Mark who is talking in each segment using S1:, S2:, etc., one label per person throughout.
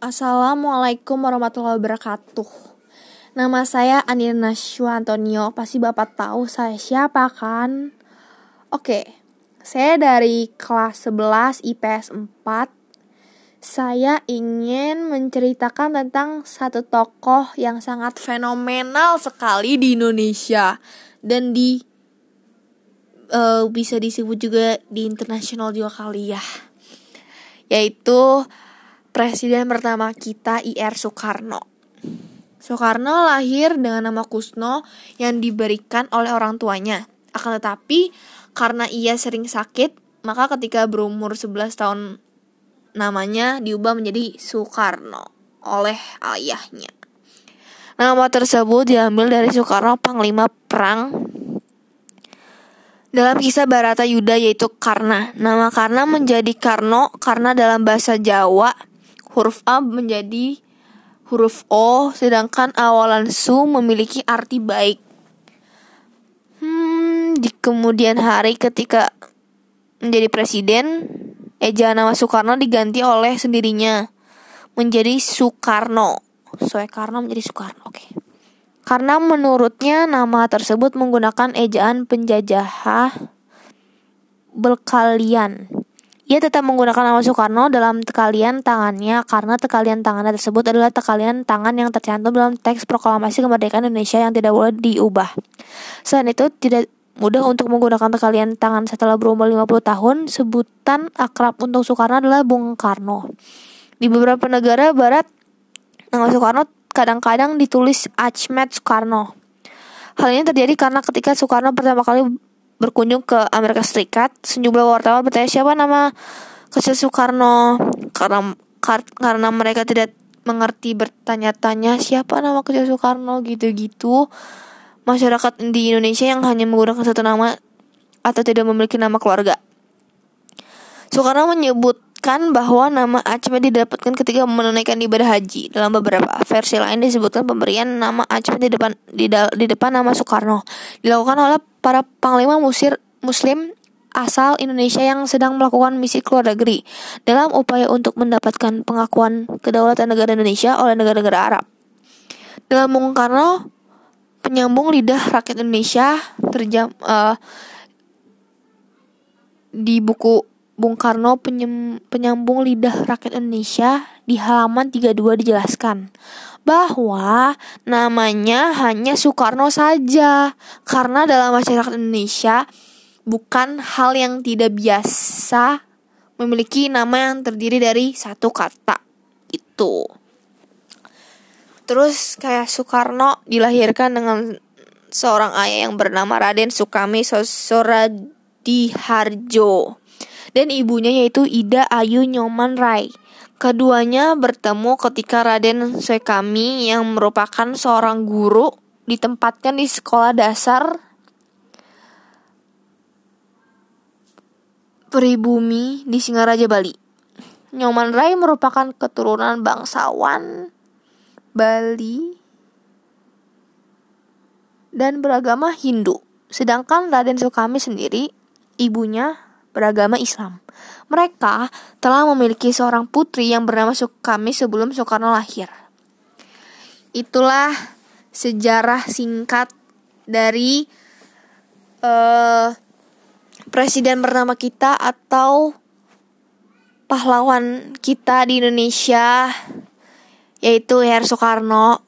S1: Assalamualaikum warahmatullahi wabarakatuh. Nama saya Anina Antonio. Pasti Bapak tahu saya siapa kan? Oke. Saya dari kelas 11 IPS 4. Saya ingin menceritakan tentang satu tokoh yang sangat fenomenal sekali di Indonesia dan di uh, bisa disebut juga di internasional juga kali ya. Yaitu presiden pertama kita IR Soekarno. Soekarno lahir dengan nama Kusno yang diberikan oleh orang tuanya. Akan tetapi karena ia sering sakit, maka ketika berumur 11 tahun namanya diubah menjadi Soekarno oleh ayahnya. Nama tersebut diambil dari Soekarno Panglima Perang dalam kisah Barata Yuda yaitu Karna. Nama Karna menjadi Karno karena dalam bahasa Jawa huruf A menjadi huruf O, sedangkan awalan su memiliki arti baik. Hmm, di kemudian hari ketika menjadi presiden, ejaan nama Soekarno diganti oleh sendirinya menjadi Soekarno. Soekarno menjadi Soekarno. Oke. Okay. Karena menurutnya nama tersebut menggunakan ejaan penjajah berkalian. Ia tetap menggunakan nama Soekarno dalam tekalian tangannya karena tekalian tangannya tersebut adalah tekalian tangan yang tercantum dalam teks proklamasi kemerdekaan Indonesia yang tidak boleh diubah. Selain itu, tidak mudah untuk menggunakan tekalian tangan setelah berumur 50 tahun. Sebutan akrab untuk Soekarno adalah Bung Karno. Di beberapa negara barat, nama Soekarno kadang-kadang ditulis Ahmed Soekarno. Hal ini terjadi karena ketika Soekarno pertama kali berkunjung ke Amerika Serikat, sejumlah wartawan bertanya siapa nama kecil Soekarno karena kar karena mereka tidak mengerti bertanya-tanya siapa nama kecil Soekarno gitu-gitu. Masyarakat di Indonesia yang hanya menggunakan satu nama atau tidak memiliki nama keluarga. Soekarno menyebut disebutkan bahwa nama Acme didapatkan ketika menunaikan ibadah haji. Dalam beberapa versi lain disebutkan pemberian nama Acme di depan di, di depan nama Soekarno dilakukan oleh para panglima musir muslim asal Indonesia yang sedang melakukan misi ke luar negeri dalam upaya untuk mendapatkan pengakuan kedaulatan negara Indonesia oleh negara-negara Arab. Dalam Bung Karno, penyambung lidah rakyat Indonesia terjam uh, di buku Bung Karno penyem, penyambung lidah rakyat Indonesia di halaman 32 dijelaskan bahwa namanya hanya Soekarno saja karena dalam masyarakat Indonesia bukan hal yang tidak biasa memiliki nama yang terdiri dari satu kata itu. Terus kayak Soekarno dilahirkan dengan seorang ayah yang bernama Raden Sukami Sosoradiharjo dan ibunya yaitu Ida Ayu Nyoman Rai. Keduanya bertemu ketika Raden Sekami yang merupakan seorang guru ditempatkan di sekolah dasar Peribumi di Singaraja, Bali. Nyoman Rai merupakan keturunan bangsawan Bali dan beragama Hindu. Sedangkan Raden Sukami sendiri, ibunya beragama Islam. Mereka telah memiliki seorang putri yang bernama Sukami sebelum Soekarno lahir. Itulah sejarah singkat dari uh, presiden pertama kita atau pahlawan kita di Indonesia yaitu Her Soekarno.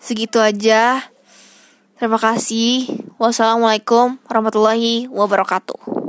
S1: Segitu aja. Terima kasih. Wassalamualaikum warahmatullahi wabarakatuh.